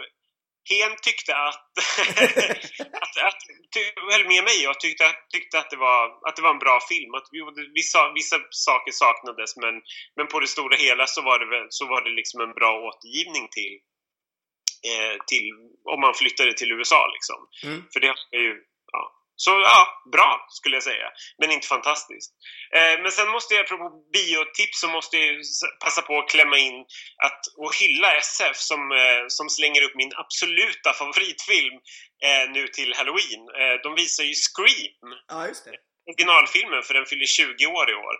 Hen tyckte att, [laughs] att, att höll med mig och tyckte, tyckte att, det var, att det var en bra film. Att vissa, vissa saker saknades men, men på det stora hela så var det, så var det liksom en bra återgivning till, eh, till om man flyttade till USA. Liksom. Mm. För det har ju så ja, bra skulle jag säga. Men inte fantastiskt. Eh, men sen måste jag, apropå biotips, så måste jag passa på att klämma in att, och hylla SF som, eh, som slänger upp min absoluta favoritfilm eh, nu till Halloween. Eh, de visar ju Scream. Ja, just det. Originalfilmen, för den fyller 20 år i år.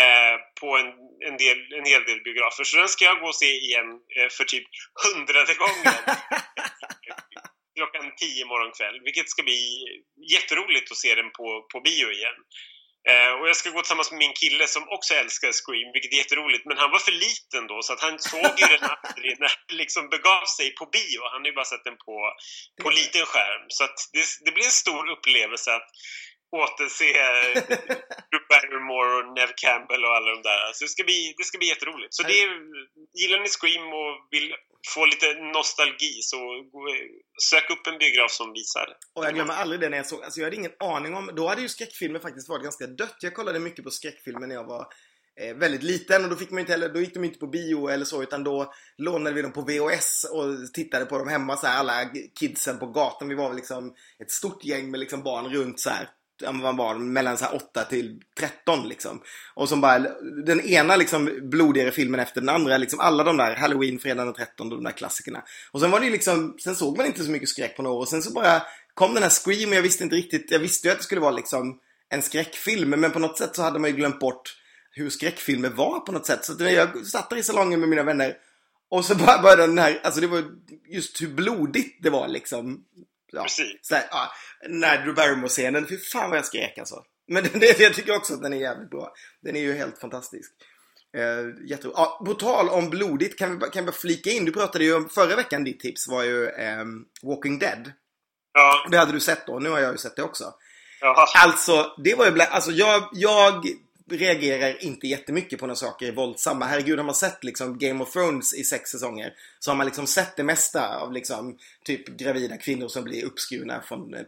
Eh, på en, en, del, en hel del biografer. Så den ska jag gå och se igen eh, för typ hundrade gången. [laughs] klockan 10 morgon kväll, vilket ska bli jätteroligt att se den på, på bio igen. Eh, och jag ska gå tillsammans med min kille som också älskar Scream, vilket är jätteroligt. Men han var för liten då, så att han såg ju den aldrig [laughs] när den liksom begav sig på bio. Han har ju bara sett den på, på liten skärm. Så att det, det blir en stor upplevelse att återse [laughs] Drew Barrymore och Nev Campbell och alla de där. Så det ska bli, det ska bli jätteroligt. Så det gillar ni Scream och vill få lite nostalgi så sök upp en biograf som visar. Och jag glömmer aldrig det när jag såg, alltså jag hade ingen aning om, då hade ju skräckfilmer faktiskt varit ganska dött. Jag kollade mycket på skräckfilmer när jag var eh, väldigt liten och då fick man inte heller, då gick de inte på bio eller så utan då lånade vi dem på VHS och tittade på dem hemma så här, alla kidsen på gatan. Vi var väl liksom ett stort gäng med liksom barn runt så här man var mellan så 8 till 13 liksom. Och som bara, den ena liksom blodigare filmen efter den andra, liksom alla de där Halloween, fredagen den 13, de där klassikerna. Och sen var det ju liksom, sen såg man inte så mycket skräck på några år. Och sen så bara kom den här Scream och jag visste inte riktigt, jag visste ju att det skulle vara liksom en skräckfilm. Men på något sätt så hade man ju glömt bort hur skräckfilmer var på något sätt. Så när jag satt där i salongen med mina vänner och så bara började den här, alltså det var just hur blodigt det var liksom. Ja, Precis. Så här, ja, när Drew Barrymore-scenen, fy fan vad jag skrek alltså. Men [laughs] det, jag tycker också att den är jävligt bra. Den är ju helt fantastisk. Uh, jätteroligt. Ja, på tal om blodigt kan vi, kan vi flika in. Du pratade ju om förra veckan, ditt tips var ju um, Walking Dead. Ja. Det hade du sett då. Nu har jag ju sett det också. Jaha. Alltså, det var ju... Alltså jag, jag reagerar inte jättemycket på när saker är våldsamma. Herregud, har man sett liksom Game of Thrones i sex säsonger så har man liksom sett det mesta av liksom typ gravida kvinnor som blir uppskurna från eh,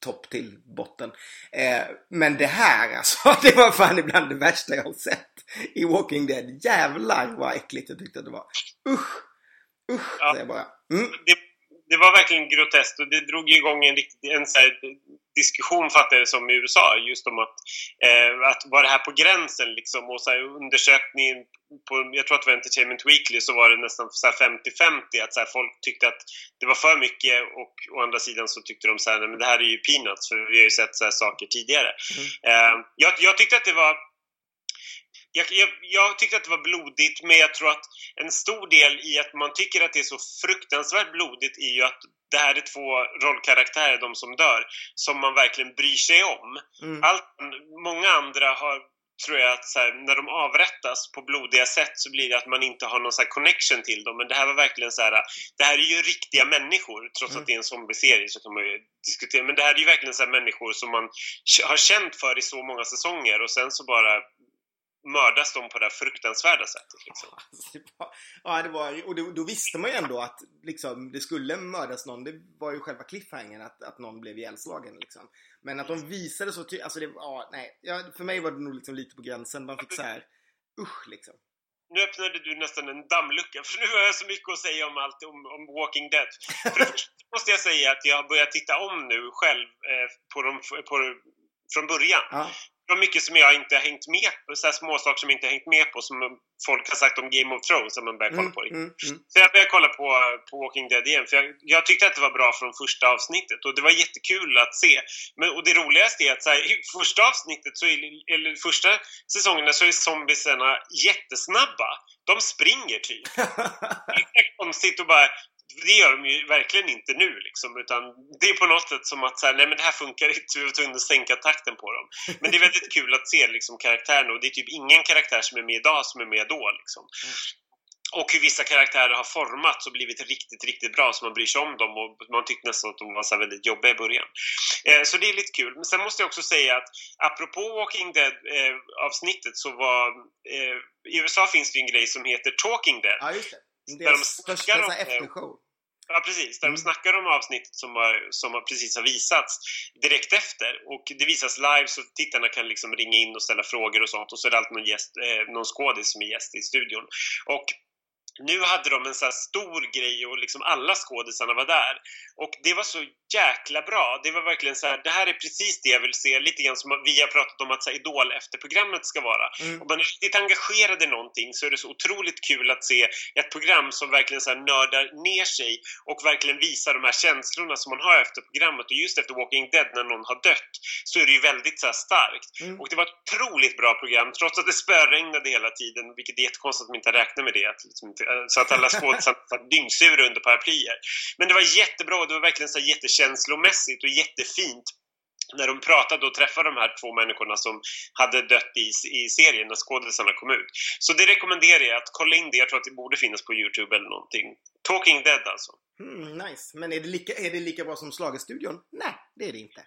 topp till botten. Eh, men det här alltså, [laughs] det var fan ibland det värsta jag har sett i Walking Dead. Jävlar vad äckligt jag tyckte att det var. Usch! Usch, ja. säger jag bara. Mm. Det det var verkligen groteskt och det drog igång en, en så här, diskussion, fattar jag som, i USA just om att, eh, att var det här på gränsen liksom och så här, undersökningen på, jag tror att det var Entertainment Weekly, så var det nästan 50-50 att så här, folk tyckte att det var för mycket och å andra sidan så tyckte de så här, men det här är ju peanuts för vi har ju sett så saker tidigare. Mm. Eh, jag, jag tyckte att det var jag, jag, jag, tyckte att det var blodigt, men jag tror att en stor del i att man tycker att det är så fruktansvärt blodigt är ju att det här är två rollkaraktärer, de som dör, som man verkligen bryr sig om. Mm. Allt, många andra har tror jag att här, när de avrättas på blodiga sätt så blir det att man inte har någon så connection till dem. Men det här var verkligen så här, det här är ju riktiga människor. Trots mm. att det är en zombie-serie så kan man ju diskutera. Men det här är ju verkligen så människor som man har känt för i så många säsonger och sen så bara mördas de på det här fruktansvärda sättet. Liksom. [laughs] Ja, det var, och då, då, visste man ju ändå att liksom, det skulle mördas någon. Det var ju själva cliffhangern att, att någon blev ihjälslagen. Liksom. Men att de visade så tydligt, alltså det, ja, nej. Ja, för mig var det nog liksom lite på gränsen. Man fick så här, usch liksom. Nu öppnade du nästan en dammlucka, [laughs] för nu har jag så mycket att säga om allt om, om Walking Dead. För det första [laughs] måste jag säga att jag har börjat titta om nu själv eh, på, de, på från början. Ja det var mycket som jag inte har hängt med på, så små saker som jag inte har hängt med på som folk har sagt om Game of Thrones som man börjar kolla mm, på. Mm, mm. Så jag började kolla på, på Walking Dead igen för jag, jag, tyckte att det var bra från första avsnittet och det var jättekul att se. Men, och det roligaste är att så här, i första avsnittet, så är, eller första säsongerna så är zombiesarna jättesnabba. De springer typ. [laughs] det är konstigt att bara det gör de ju verkligen inte nu liksom, utan det är på något sätt som att så här, nej men det här funkar inte, vi var tvungna att sänka takten på dem. Men det är väldigt kul att se liksom karaktärerna och det är typ ingen karaktär som är med idag som är med då liksom. Mm. Och hur vissa karaktärer har formats och blivit riktigt, riktigt bra så man bryr sig om dem och man tyckte nästan att de var så väldigt jobbiga i början. Eh, så det är lite kul. Men sen måste jag också säga att apropå Walking Dead-avsnittet eh, så var... Eh, I USA finns det ju en grej som heter Talking Dead. Ja, Deras största om, eftershow. Ja, precis. Där mm. de snackar om avsnittet som, har, som har precis har visats direkt efter. Och det visas live så tittarna kan liksom ringa in och ställa frågor och sånt. Och så är det alltid någon, gäst, eh, någon skådis som är gäst i studion. Och nu hade de en så stor grej och liksom alla skådisarna var där. Och det var så jäkla bra. Det var verkligen så här, det här är precis det jag vill se. Lite grann som vi har pratat om att så här, Idol efter programmet ska vara. Mm. Om man är riktigt engagerad i någonting så är det så otroligt kul att se ett program som verkligen så här, nördar ner sig och verkligen visar de här känslorna som man har efter programmet. Och just efter Walking Dead när någon har dött så är det ju väldigt så här, starkt. Mm. Och det var ett otroligt bra program trots att det spöregnade hela tiden, vilket är jättekonstigt att de inte räknar med det. Att liksom, så att alla skådisar var dyngsura under paraplyer. Men det var jättebra och det var verkligen så jättekänslomässigt och jättefint när de pratade och träffade de här två människorna som hade dött i, i serien när skådisarna kom ut. Så det rekommenderar jag att kolla in det. Jag tror att det borde finnas på Youtube eller någonting. Talking Dead alltså. Mm, nice. Men är det, lika, är det lika bra som Slagerstudion? Nej, det är det inte.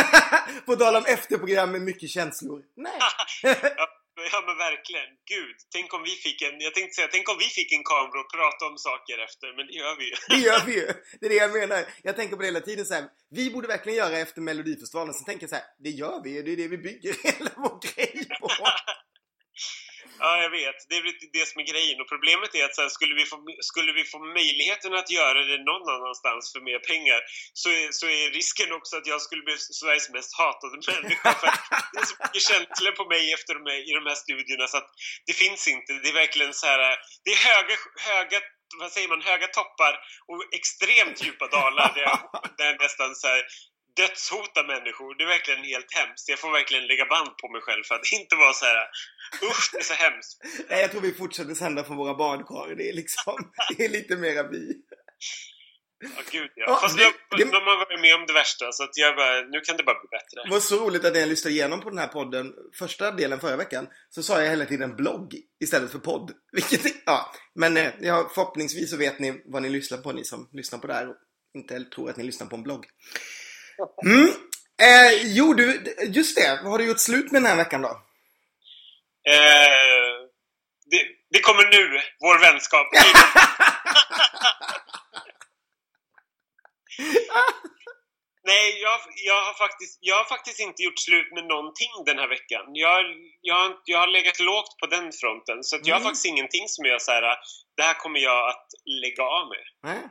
[laughs] på tal om efterprogram med mycket känslor. Nej. [laughs] [laughs] [laughs] Ja men verkligen. Gud, tänk om vi fick en, jag tänkte säga, tänk om vi fick en kamera och prata om saker efter, men det gör vi ju. Det gör vi ju. [laughs] Det är det jag menar. Jag tänker på det hela tiden så här, vi borde verkligen göra efter Melodifestivalen. Sen tänker jag så här, det gör vi ju. Det är det vi bygger [laughs] hela vår grej på. Ja, jag vet. Det är det som är grejen. Och problemet är att så här, skulle, vi få, skulle vi få möjligheten att göra det någon annanstans för mer pengar så är, så är risken också att jag skulle bli Sveriges mest hatade [laughs] människa. För det är så mycket känslor på mig efter de här, i de här studierna så att det finns inte. Det är verkligen så här, det är höga, höga vad säger man, höga toppar och extremt djupa dalar där jag, där nästan så här, dödshota människor. Det är verkligen helt hemskt. Jag får verkligen lägga band på mig själv för att [laughs] inte vara så här usch, det är så hemskt. [laughs] Nej, jag tror vi fortsätter sända från våra badkar. Det är liksom, [laughs] det är lite mera vi. Ja, gud ja. ja Fast det, jag, det, de har varit med om det värsta så att jag bara, nu kan det bara bli bättre. Det var så roligt att när jag lyssnade igenom på den här podden, första delen förra veckan, så sa jag hela tiden blogg istället för podd. Vilket, ja, men eh, ja, förhoppningsvis så vet ni vad ni lyssnar på, ni som lyssnar på det här och inte tror att ni lyssnar på en blogg. [laughs] Mm. Eh, jo du, just det. Vad har du gjort slut med den här veckan då? Eh, det, det, kommer nu, vår vänskap. [laughs] Nej, jag, jag, har faktiskt, jag har faktiskt inte gjort slut med någonting den här veckan. Jag, jag, jag har legat lågt på den fronten. Så jag har mm. faktiskt ingenting som jag så här, det här kommer jag att lägga av med. Nej.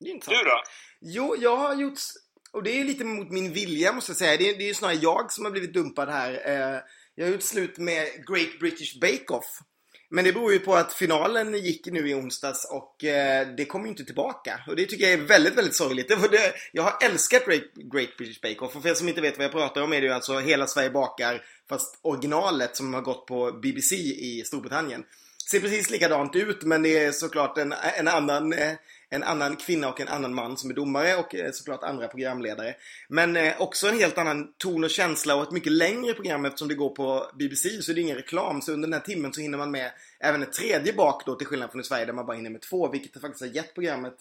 Du då? Jo, jag har gjort... Och det är lite mot min vilja måste jag säga. Det är, det är ju snarare jag som har blivit dumpad här. Eh, jag har gjort slut med Great British Bake Off. Men det beror ju på att finalen gick nu i onsdags och eh, det kommer ju inte tillbaka. Och det tycker jag är väldigt, väldigt sorgligt. Det, det, jag har älskat Great, Great British Bake Off. Och för er som inte vet vad jag pratar om är det ju alltså Hela Sverige bakar fast originalet som har gått på BBC i Storbritannien. Ser precis likadant ut men det är såklart en, en annan eh, en annan kvinna och en annan man som är domare och eh, såklart andra programledare. Men eh, också en helt annan ton och känsla och ett mycket längre program eftersom det går på BBC så det är ingen reklam. Så under den här timmen så hinner man med även ett tredje bak då till skillnad från i Sverige där man bara hinner med två vilket faktiskt har gett programmet.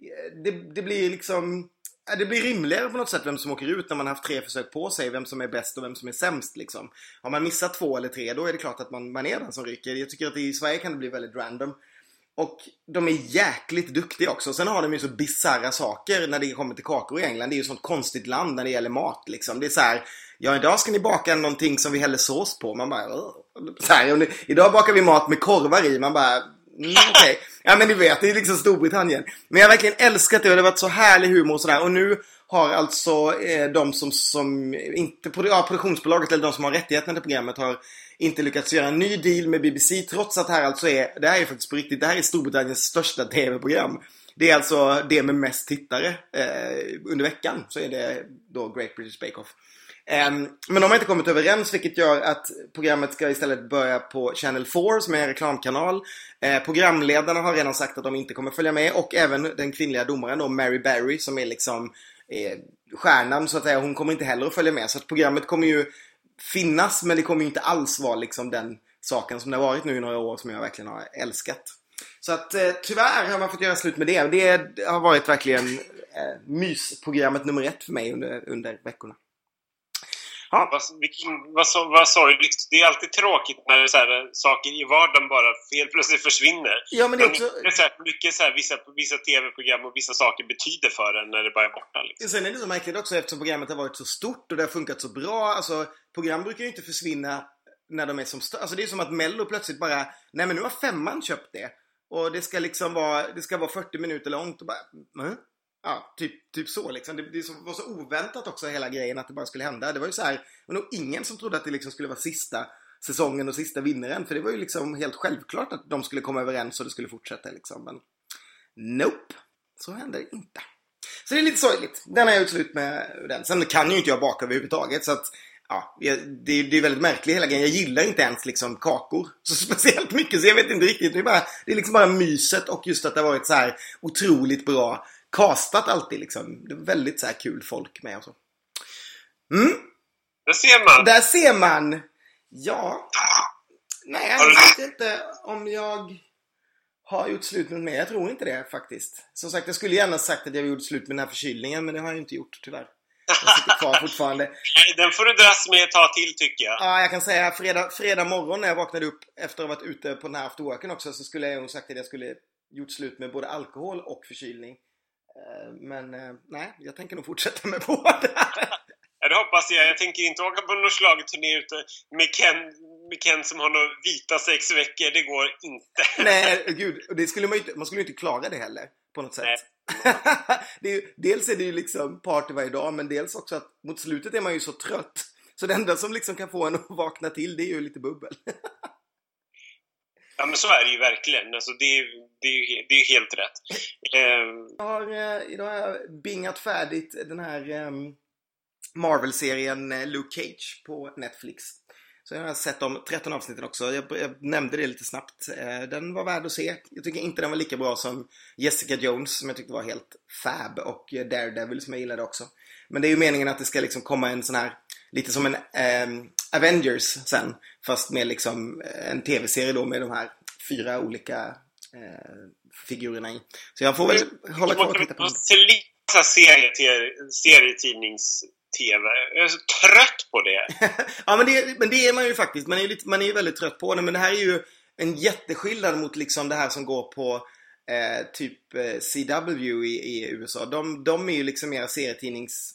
Eh, det, det blir liksom det blir rimligare på något sätt vem som åker ut när man har haft tre försök på sig. Vem som är bäst och vem som är sämst liksom. Har man missat två eller tre då är det klart att man, man är den som ryker. Jag tycker att i Sverige kan det bli väldigt random. Och de är jäkligt duktiga också. Sen har de ju så bisarra saker när det kommer till kakor i England. Det är ju ett sånt konstigt land när det gäller mat liksom. Det är så här, ja idag ska ni baka någonting som vi häller sås på. Man bara, så här, idag bakar vi mat med korvar i. Man bara, mm, [laughs] okej. Okay. Ja men ni vet, det är liksom Storbritannien. Men jag har verkligen älskat det och det har varit så härlig humor och sådär. Och nu har alltså eh, de som, som inte, ja, produktionsbolaget eller de som har rättigheterna till programmet har inte lyckats göra en ny deal med BBC trots att det här alltså är, det här är faktiskt på riktigt, det här är Storbritanniens största TV-program. Det är alltså det med mest tittare eh, under veckan så är det då Great British Bake Off. Eh, men de har inte kommit överens vilket gör att programmet ska istället börja på Channel 4 som är en reklamkanal. Eh, programledarna har redan sagt att de inte kommer följa med och även den kvinnliga domaren då Mary Berry som är liksom eh, stjärnan så att säga. Hon kommer inte heller att följa med så att programmet kommer ju finnas men det kommer ju inte alls vara liksom den saken som det har varit nu i några år som jag verkligen har älskat. Så att eh, tyvärr har man fått göra slut med det. Det har varit verkligen eh, mysprogrammet nummer ett för mig under, under veckorna. Ja. Vad, vilken, vad, vad sorgligt. Det är alltid tråkigt när så här, saker i vardagen bara helt plötsligt försvinner. Ja, men det är också... Så här, mycket så här, vissa, vissa tv-program och vissa saker betyder för en när det bara är borta. Liksom. Sen är det så märkligt också eftersom programmet har varit så stort och det har funkat så bra. Alltså, program brukar ju inte försvinna när de är som störst. Alltså det är som att Mello plötsligt bara, nej men nu har femman köpt det. Och det ska liksom vara, det ska vara 40 minuter långt och bara, mm. Ja, typ, typ så liksom. Det, det var så oväntat också hela grejen att det bara skulle hända. Det var ju så här, det var nog ingen som trodde att det liksom skulle vara sista säsongen och sista vinnaren. För det var ju liksom helt självklart att de skulle komma överens och det skulle fortsätta liksom. Men nope, så hände det inte. Så det är lite sorgligt. Den har jag gjort slut med den. Sen kan ju inte jag baka överhuvudtaget så att Ja, det, det är väldigt märkligt hela grejen. Jag gillar inte ens liksom kakor så [laughs] speciellt mycket så jag vet inte riktigt. Det är, bara, det är liksom bara myset och just att det har varit så här otroligt bra castat alltid liksom. Det är väldigt så här kul folk med och så. Mm. Där ser man! Där ser man! Ja. Nej, jag vet inte om jag har gjort slut med mig. Jag tror inte det faktiskt. Som sagt, jag skulle gärna sagt att jag gjort slut med den här förkylningen, men det har jag inte gjort tyvärr. Jag sitter kvar [laughs] fortfarande. Den får du dras med ett tag till tycker jag. Ja, jag kan säga fredag, fredag morgon när jag vaknade upp efter att ha varit ute på den här afterworken också så skulle jag nog sagt att jag skulle gjort slut med både alkohol och förkylning. Eh, men eh, nej, jag tänker nog fortsätta med [laughs] båda. Ja, det hoppas jag. Jag tänker inte åka på någon schlagerturné ute med Ken, med Ken som har några vita sex veckor. Det går inte. [laughs] Nej, gud. Det skulle man, inte, man skulle inte klara det heller. På något sätt. [laughs] det är, dels är det ju liksom party varje dag, men dels också att mot slutet är man ju så trött. Så det enda som liksom kan få en att vakna till, det är ju lite bubbel. Ja men så är det ju verkligen. Alltså, det, är, det, är, det är helt rätt. Ehm, jag har, eh, idag har jag bingat färdigt den här ehm, Marvel-serien eh, Luke Cage på Netflix. Så jag har sett de 13 avsnitten också. Jag, jag, nämnde det lite snabbt. Eh, den var värd att se. Jag tycker inte den var lika bra som Jessica Jones som jag tyckte var helt fab och Daredevil som jag gillade också. Men det är ju meningen att det ska liksom komma en sån här, lite som en eh, Avengers sen. Fast med liksom en tv-serie då med de här fyra olika figurerna i. Så jag får väl hålla kvar och titta på den. serietidnings TV. Jag är så trött på det. [laughs] ja, men det, men det är man ju faktiskt. Man är ju lite, man är väldigt trött på det. Men det här är ju en jätteskillnad mot liksom det här som går på eh, typ eh, CW i, i, USA. De, de är ju liksom mer serietidnings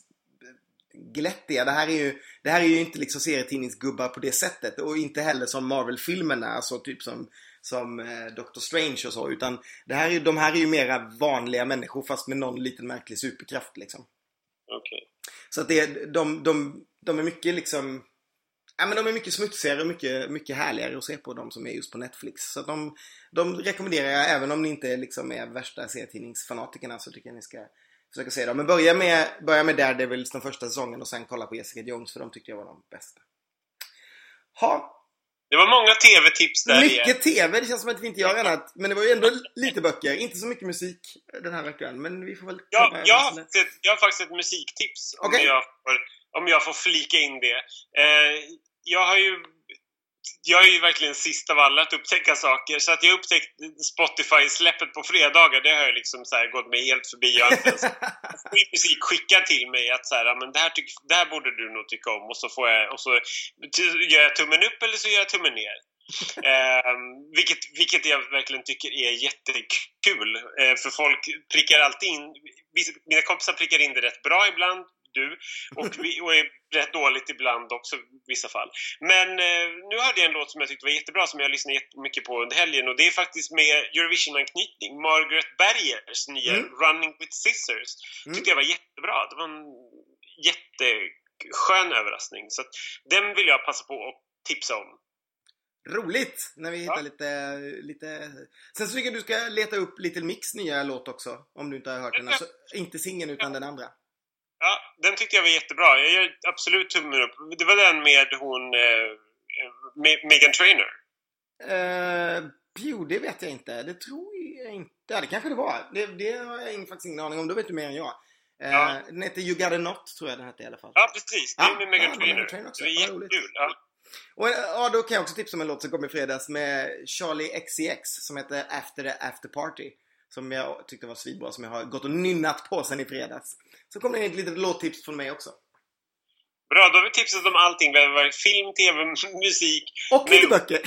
glättiga. Det här är ju, det här är ju inte liksom serietidningsgubbar på det sättet. Och inte heller som Marvel-filmerna, alltså typ som som eh, Doctor Strange och så. Utan det här är, de här är ju mera vanliga människor fast med någon liten märklig superkraft liksom. Okej. Så att det, de, de, de är mycket liksom Ja men de är mycket smutsigare och mycket, mycket härligare att se på de som är just på Netflix. Så de, de rekommenderar jag även om ni inte liksom är värsta serietidningsfanatikerna så tycker jag ni ska försöka se dem. Men börja med, börja med Daredevils den första säsongen och sen kolla på Jessica Jones för de tyckte jag var de bästa. Ha, Det var många TV-tips där igen. mycket TV, det känns som att vi inte gör annat. Men det var ju ändå lite böcker, inte så mycket musik den här veckan. Men vi får väl Ja, jag, har ett, jag har faktiskt ett musiktips om, Okej. jag får, om jag får flika in det. Eh, jag har ju jag är ju verkligen sist av alla att upptäcka saker. Så att jag upptäckte Spotify-släppet på fredagar, det har jag liksom så gått mig helt förbi. Jag har inte ens [laughs] musik skickad till mig att så här, "Ja, men det, här tyck, det här borde du nog tycka om. Och så, får jag, och så gör jag tummen upp eller så gör jag tummen ner. Eh, vilket, vilket jag verkligen tycker är jättekul. Eh, för folk prickar alltid in, mina kompisar prickar in det rätt bra ibland, du, och, vi, och är rätt dåligt ibland också i vissa fall. Men eh, nu hörde jag en låt som jag tyckte var jättebra som jag lyssnade jättemycket på under helgen och det är faktiskt med Eurovision-anknytning. Margaret Bergers nya Mm. Running with Scissors. Mm. tyckte jag var jättebra. Det var en jätteskön överraskning. Så den vill jag passa på att tipsa om. Roligt! När vi hittar Ja. lite, lite... Sen så tycker jag du ska leta upp Little Mix nya låt också. Om du inte har hört den. Alltså, inte singeln utan den andra. Ja, den tyckte jag var jättebra. Jag gör absolut tummen upp. Det var den med hon eh, Me- Megan Trainor. Uh, jo, det vet jag inte. Det tror jag inte. Ja, det kanske det var. Det, det har jag faktiskt ingen aning om. Då vet du mer än jag. Eh, Ja. Den heter You Got A Not, tror jag den hette i alla fall. Ja, precis. Det är Ja, med Megan ja, Trainor. Meghan Trainor också. Det är roligt. jättekul. Ja. Och eh, ja, då kan jag också tipsa om en låt som kom i fredags med Charlie XCX som heter After the After Party. Som jag tyckte var svinbra, som jag har gått och nynnat på sen i fredags. Så kom det ett litet låttips från mig också. Bra, då har vi tipsat om allting. Vi har varit film, tv, [laughs] musik. Och lite böcker!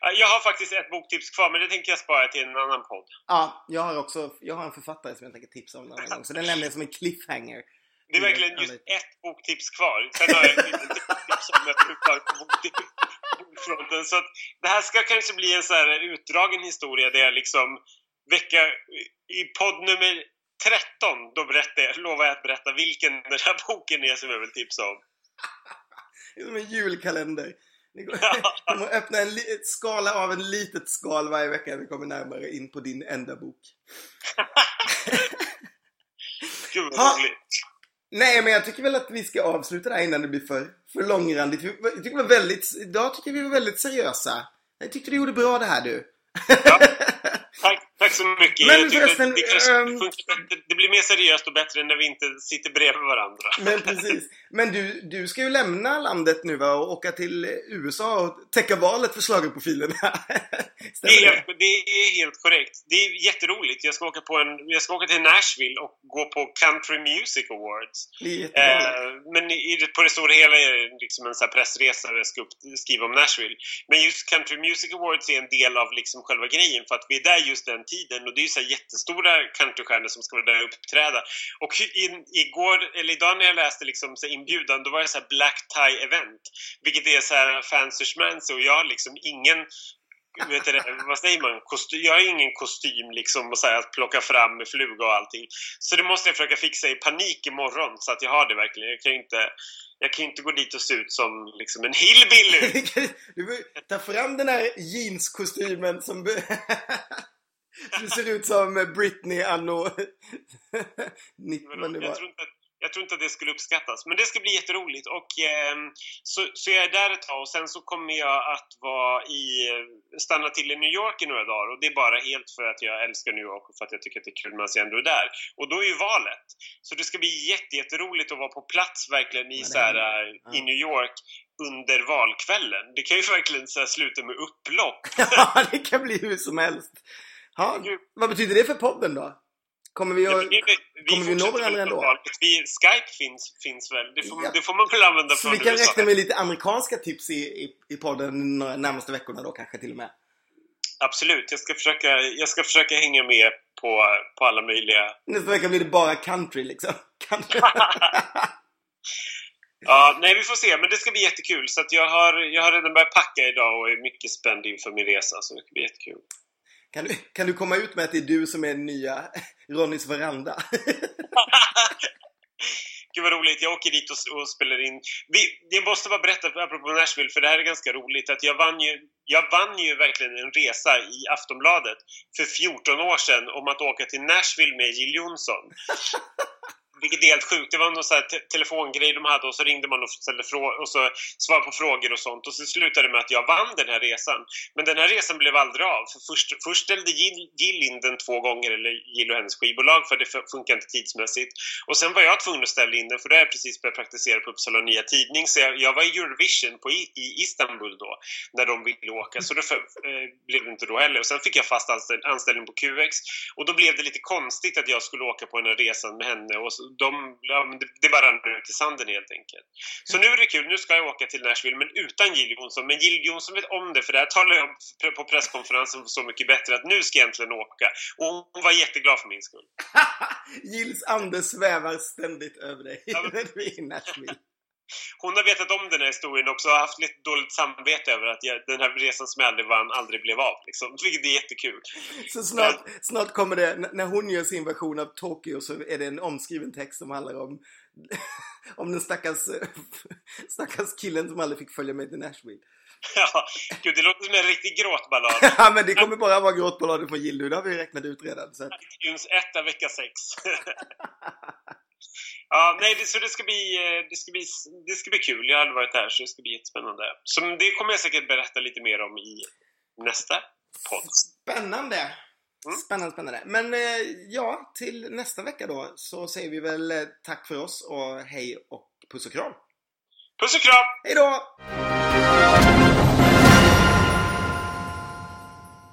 Ja, [laughs] Jag har faktiskt ett boktips kvar, men det tänker jag spara till en annan podd. Ja, jag har också jag har en författare som jag tänker tipsa om en annan gång. Så den lämnar jag som en cliffhanger. Det är Mm, verkligen ja, just ett boktips kvar. Sen har jag ett litet [laughs] tips om ett uppdrag på bok- bokfronten. Så att det här ska kanske bli en så här utdragen historia där jag liksom vecka i podd nummer 13, då berättar jag, lovar jag att berätta vilken den här boken är som jag vill tipsa om. Det är som en julkalender. [laughs] De har öppnat en ett skala av en litet skal varje vecka. Vi kommer närmare in på din enda bok. [laughs] Gud vad roligt. Nej, men jag tycker väl att vi ska avsluta det här innan det blir för, för långrandigt. Jag tycker vi var väldigt, idag tycker vi var väldigt seriösa. Jag tyckte du gjorde bra det här du. Ja. Så mycket. Men förresten, det, kanske ehm, det blir mer seriöst och bättre när vi inte sitter bredvid varandra. Men precis. Men du, du ska ju lämna landet nu va? Och åka till USA och täcka valet för schlagerprofilerna. [laughs] Det är, det? det är helt korrekt. Det är jätteroligt. Jag ska åka, på en, jag ska åka till Nashville och gå på Country Music Awards. Det är. Eh, men i, det- på det stora hela är det liksom en så pressresa där jag ska upp, skriva om Nashville. Men just Country Music Awards är en del av liksom själva grejen för att vi är där just den tiden och det är ju så här jättestora countrystjärnor som ska vara där och uppträda. Och in, igår, eller idag när jag läste liksom så inbjudan, då var det så här black tie event. Vilket är så här fancy schmancy och jag har liksom ingen vet du det, vad säger man? Kostym, jag har ingen kostym liksom och så här, att plocka fram med fluga och allting. Så det måste jag försöka fixa i panik imorgon så att jag har det verkligen. Jag kan ju inte, jag kan ju inte gå dit och se ut som liksom en hillbilly. [laughs] Du får ta fram den här jeanskostymen som... [laughs] du ser ut som Britney anno... [laughs] 90, vad det jag, tror inte jag tror inte att det skulle uppskattas. Men det ska bli jätteroligt. Och, ehm, så, så jag är där ett tag och sen så kommer jag att vara i, stanna till i New York i några dagar. Och det är bara helt för att jag älskar New York och för att jag tycker att det är kul medan jag ändå är där. Och då är ju valet. Så det ska bli jätte, jätteroligt att vara på plats verkligen i, så här, är Ja. i New York under valkvällen. Det kan ju [laughs] verkligen så här, sluta med upplopp. Ja, det kan bli hur som helst. Ja, vad betyder det för podden då? Kommer vi Ja, att... men det- vi kommer vi nå varandra ändå? Vi, Skype finns, finns väl? Det får, Ja. det får man väl använda Så vi kan USA. räkna med lite amerikanska tips i, i, i podden de närmaste veckorna då kanske till och med. Absolut, jag ska försöka, jag ska försöka hänga med på, på alla möjliga... Nästa vecka blir det bara country liksom. [laughs] Country. [laughs] Ja, nej vi får se, men det ska bli jättekul. Så jag, har, jag har redan börjat packa idag och är mycket spänd inför min resa, så det ska bli jättekul. Kan du, kan du komma ut med att det är du som är nya Ronnys veranda? [laughs] Gud vad roligt, jag åker dit och, och spelar in. Vi, jag måste bara berätta, apropå Nashville, för det här är ganska roligt, att jag vann ju, jag vann ju verkligen en resa i Aftonbladet för 14 år sedan om att åka till Nashville med Jill Johnson. [laughs] Vilket är helt sjukt. Det var någon sån te telefongrej de hade och så ringde man och ställde frågor och så svarade på frågor och sånt. Och så slutade det med att jag vann den här resan. Men den här resan blev aldrig av. För först, först ställde Jill, Jill in den två gånger, eller Jill och hennes skivbolag, för det funkar inte tidsmässigt. Och sen var jag tvungen att ställa in den, för då har jag precis börjat praktisera på Uppsala Nya Tidning. Så jag, jag var i Eurovision på, i, i Istanbul då, när de ville åka. Så det för, eh, blev det inte då heller. Och sen fick jag fast anställ, anställning på QX. Och då blev det lite konstigt att jag skulle åka på den här resan med henne. Och så, de, det bara rann ut i sanden helt enkelt. Så nu är det kul, nu ska jag åka till Nashville men utan Jill Johnson. Men Jill Johnson vet om det för det här talade jag om på presskonferensen Så mycket bättre att nu ska jag äntligen åka. Och hon var jätteglad för min skull. [laughs] Gills ande svävar ständigt över dig när [laughs] du är i Nashville. Hon har vetat om den här historien också och har haft lite dåligt samvete över att jag, den här resan som jag aldrig vann aldrig blev av. Liksom. Vilket är jättekul. Så snart, Men... snart kommer det, när hon gör sin version av Tokyo så är det en omskriven text som handlar om [laughs] om den stackars, [laughs] stackars killen som aldrig fick följa med till Nashville. [laughs] Ja, gud det låter som en riktig gråtballad. [laughs] ja, men det kommer bara vara gråtballader från Jill nu, det har vi räknat ut redan. Så. iTunes 1 av vecka 6. [laughs] Ja, nej, det, så det ska, bli, eh, det, ska bli, det ska bli kul. Jag har aldrig varit här så det ska bli jättespännande. Så det kommer jag säkert berätta lite mer om i nästa podd. Spännande! Mm. Spännande, spännande. Men eh, ja, till nästa vecka då så säger vi väl eh, tack för oss och hej och puss och kram. Puss och kram! Hej då!